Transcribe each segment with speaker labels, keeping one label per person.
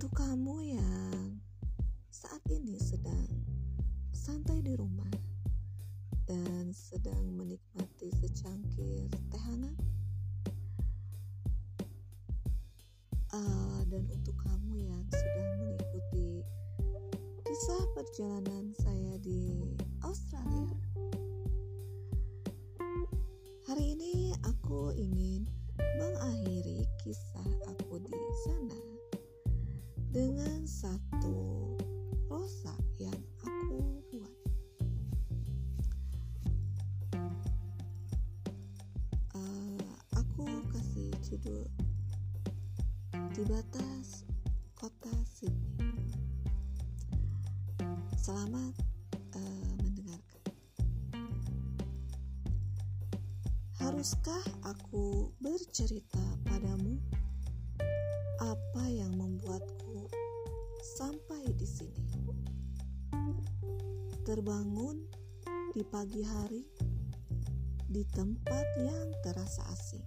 Speaker 1: Untuk kamu yang saat ini sedang santai di rumah dan sedang menikmati secangkir teh hangat, uh, dan untuk kamu yang sudah mengikuti kisah perjalanan saya di Australia, hari ini aku ingin mengakhiri kisah aku di sana dengan satu rosa yang aku buat. Uh, aku kasih judul di batas kota Sydney. Selamat uh, mendengarkan. Haruskah aku bercerita padamu apa yang sampai di sini. Terbangun di pagi hari di tempat yang terasa asing.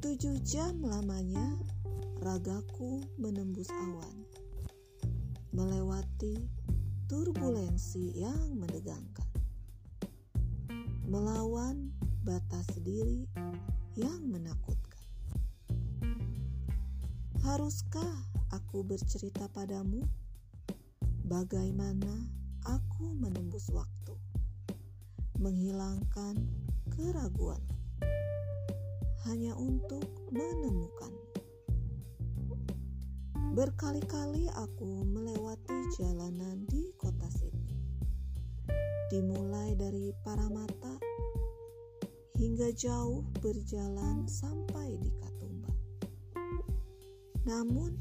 Speaker 1: Tujuh jam lamanya ragaku menembus awan, melewati turbulensi yang menegangkan, melawan batas diri yang menakutkan. Haruskah aku bercerita padamu bagaimana aku menembus waktu, menghilangkan keraguan hanya untuk menemukan. Berkali-kali aku melewati jalanan di kota Sydney, dimulai dari Paramata hingga jauh berjalan sampai di namun,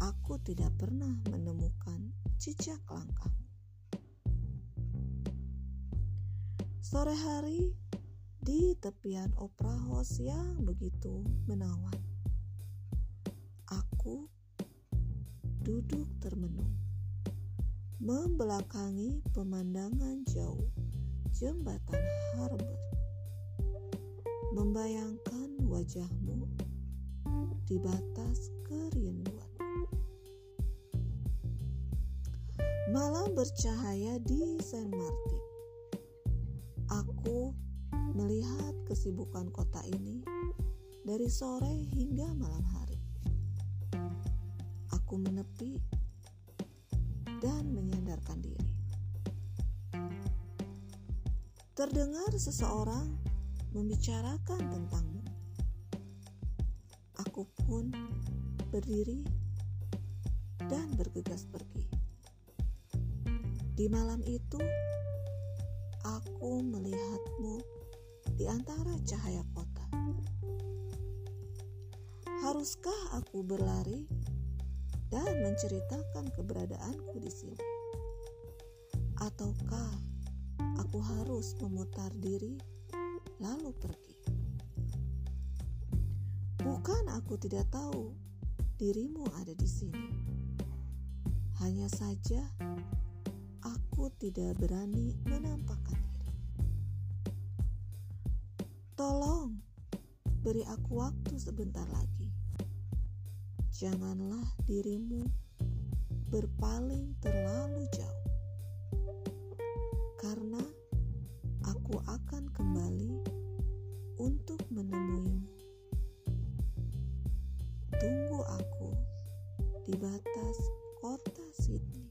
Speaker 1: aku tidak pernah menemukan jejak langkah. Sore hari di tepian Opera House yang begitu menawan, aku duduk termenung, membelakangi pemandangan jauh jembatan harbor, membayangkan wajahmu di batas kerinduan. Malam bercahaya di Saint Martin. Aku melihat kesibukan kota ini dari sore hingga malam hari. Aku menepi dan menyandarkan diri. Terdengar seseorang membicarakan tentangmu aku pun berdiri dan bergegas pergi. Di malam itu, aku melihatmu di antara cahaya kota. Haruskah aku berlari dan menceritakan keberadaanku di sini? Ataukah aku harus memutar diri lalu pergi? Bukan aku tidak tahu dirimu ada di sini. Hanya saja aku tidak berani menampakkan diri. Tolong beri aku waktu sebentar lagi. Janganlah dirimu berpaling terlalu jauh. Karena aku akan kembali untuk menemuimu tunggu aku di batas kota Sydney.